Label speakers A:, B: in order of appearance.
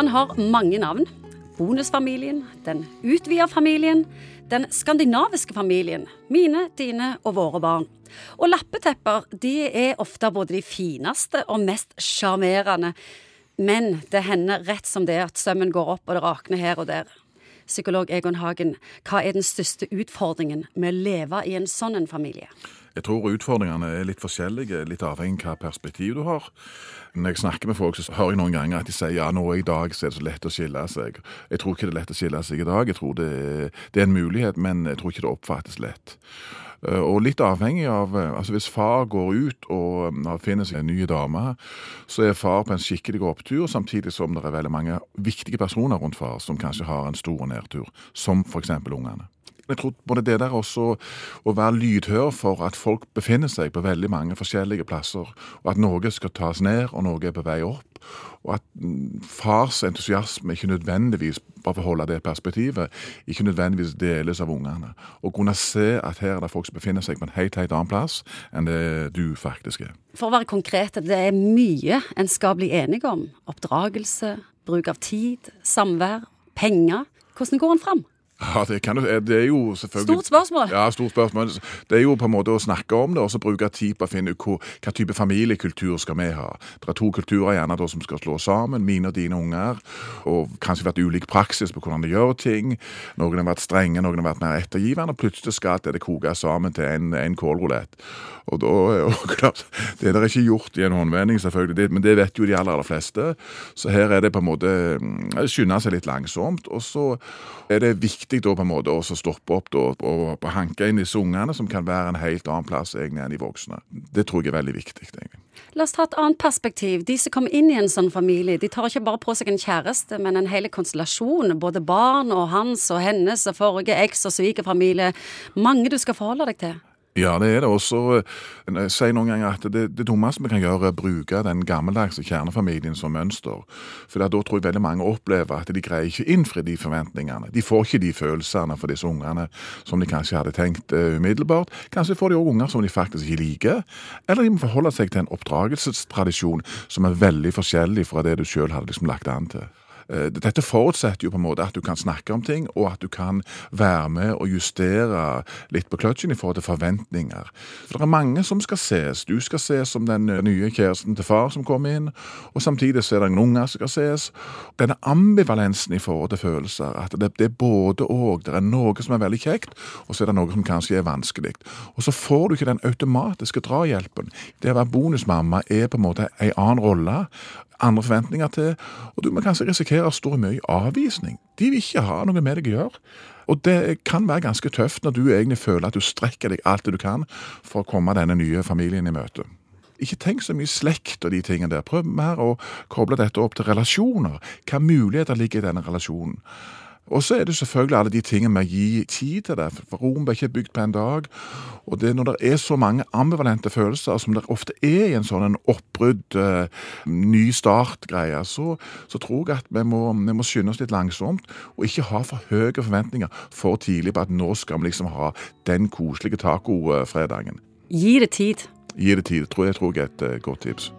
A: Han har mange navn. Bonusfamilien, den utvida familien, den skandinaviske familien, mine, dine og våre barn. Og lappetepper de er ofte både de fineste og mest sjarmerende. Men det hender rett som det at sømmen går opp og det rakner her og der. Psykolog Egon Hagen, hva er den største utfordringen med å leve i en sånn en familie?
B: Jeg tror utfordringene er litt forskjellige, litt avhengig av hva perspektiv du har. Når jeg snakker med folk, så hører jeg noen ganger at de sier ja, nå i dag så er det så lett å skille seg. Jeg tror ikke det er lett å skille seg i dag. Jeg tror det er, det er en mulighet, men jeg tror ikke det oppfattes lett. Eh, og litt avhengig av eh, altså Hvis far går ut og eh, finner seg en ny dame, så er far på en skikkelig opptur, samtidig som det er veldig mange viktige personer rundt far som kanskje har en stor nedtur, som f.eks. ungene. Jeg tror både det der også å være lydhør for at folk befinner seg på veldig mange forskjellige plasser, og at noe skal tas ned, og noe er på vei opp. Og at mm, fars entusiasme ikke nødvendigvis, bare for å holde det perspektivet, ikke nødvendigvis deles av ungene. Å kunne se at her er det folk som befinner seg på en helt, helt annen plass enn det du faktisk er.
A: For å være konkret, det er mye en skal bli enige om. Oppdragelse, bruk av tid, samvær, penger. Hvordan går en fram?
B: Ja, det, kan, det, er jo selvfølgelig
A: Stort spørsmål.
B: Ja, stort spørsmål. Det er jo på en måte å snakke om det og så bruke tid på å finne ut hva type familiekultur skal vi ha. Det er to kulturer gjerne da som skal slå sammen, mine og dine unger. Og kanskje vært ulik praksis på hvordan de gjør ting. Noen har vært strenge, noen har vært mer ettergivende. Og plutselig skal det koke sammen til en, en kålrulett. Og da, og klart, Det er det ikke gjort i en håndvending, selvfølgelig, men det vet jo de aller, aller fleste. Så her er det på en måte mm, skynde seg litt langsomt. Og så er det viktig da på en måte å stoppe opp da, og hanke inn disse ungene, som kan være en helt annen plass egentlig enn de voksne. Det tror jeg er veldig viktig. egentlig.
A: La oss ta et annet perspektiv. De som kommer inn i en sånn familie, de tar ikke bare på seg en kjæreste, men en hel konstellasjon. Både barn og hans og hennes og forrige eks og svigerfamilie. Mange du skal forholde deg til.
B: Ja, det er det. Og så eh, sier noen ganger at det, det dummeste vi kan gjøre, er å bruke den gammeldagse kjernefamilien som mønster. For da tror jeg veldig mange opplever at de greier ikke innfri de forventningene. De får ikke de følelsene for disse ungene som de kanskje hadde tenkt uh, umiddelbart. Kanskje får de òg unger som de faktisk ikke liker. Eller de må forholde seg til en oppdragelsestradisjon som er veldig forskjellig fra det du sjøl hadde liksom lagt an til. Eh, dette forutsetter jo på en måte at du kan snakke om ting, og at du kan være med og justere litt på kløtsjen i forhold til forventninger. For det er mange som skal ses. Du skal ses som den nye kjæresten til far som kommer inn, og samtidig så er det noen unger som skal ses. Denne ambivalensen i forhold til følelser, at det, det er både og. Det er noe som er veldig kjekt, og så er det noe som kanskje er vanskelig. Og så får du ikke den automatiske drahjelpen. Det å være bonusmamma er på en måte en annen rolle andre forventninger til, og du må kanskje risikere å stå i mye avvisning. De vil ikke ha noe med deg å gjøre. Og det kan være ganske tøft når du egentlig føler at du strekker deg alt det du kan for å komme denne nye familien i møte. Ikke tenk så mye slekt og de tingene der. Prøv mer å koble dette opp til relasjoner. Hva muligheter ligger i denne relasjonen? Og så er det selvfølgelig alle de tingene med å gi tid til det. For Rom ble ikke bygd på en dag. Og det når det er så mange ambivalente følelser, som det ofte er i en sånn en oppbrudd, uh, ny start-greie, så, så, tror jeg at vi må, vi må, skynde oss litt langsomt, og ikke ha for høye forventninger for tidlig på at nå skal vi liksom ha den koselige tacofredagen.
A: Gi det tid.
B: Gi det tid, tror jeg, tror jeg er et uh, godt tips.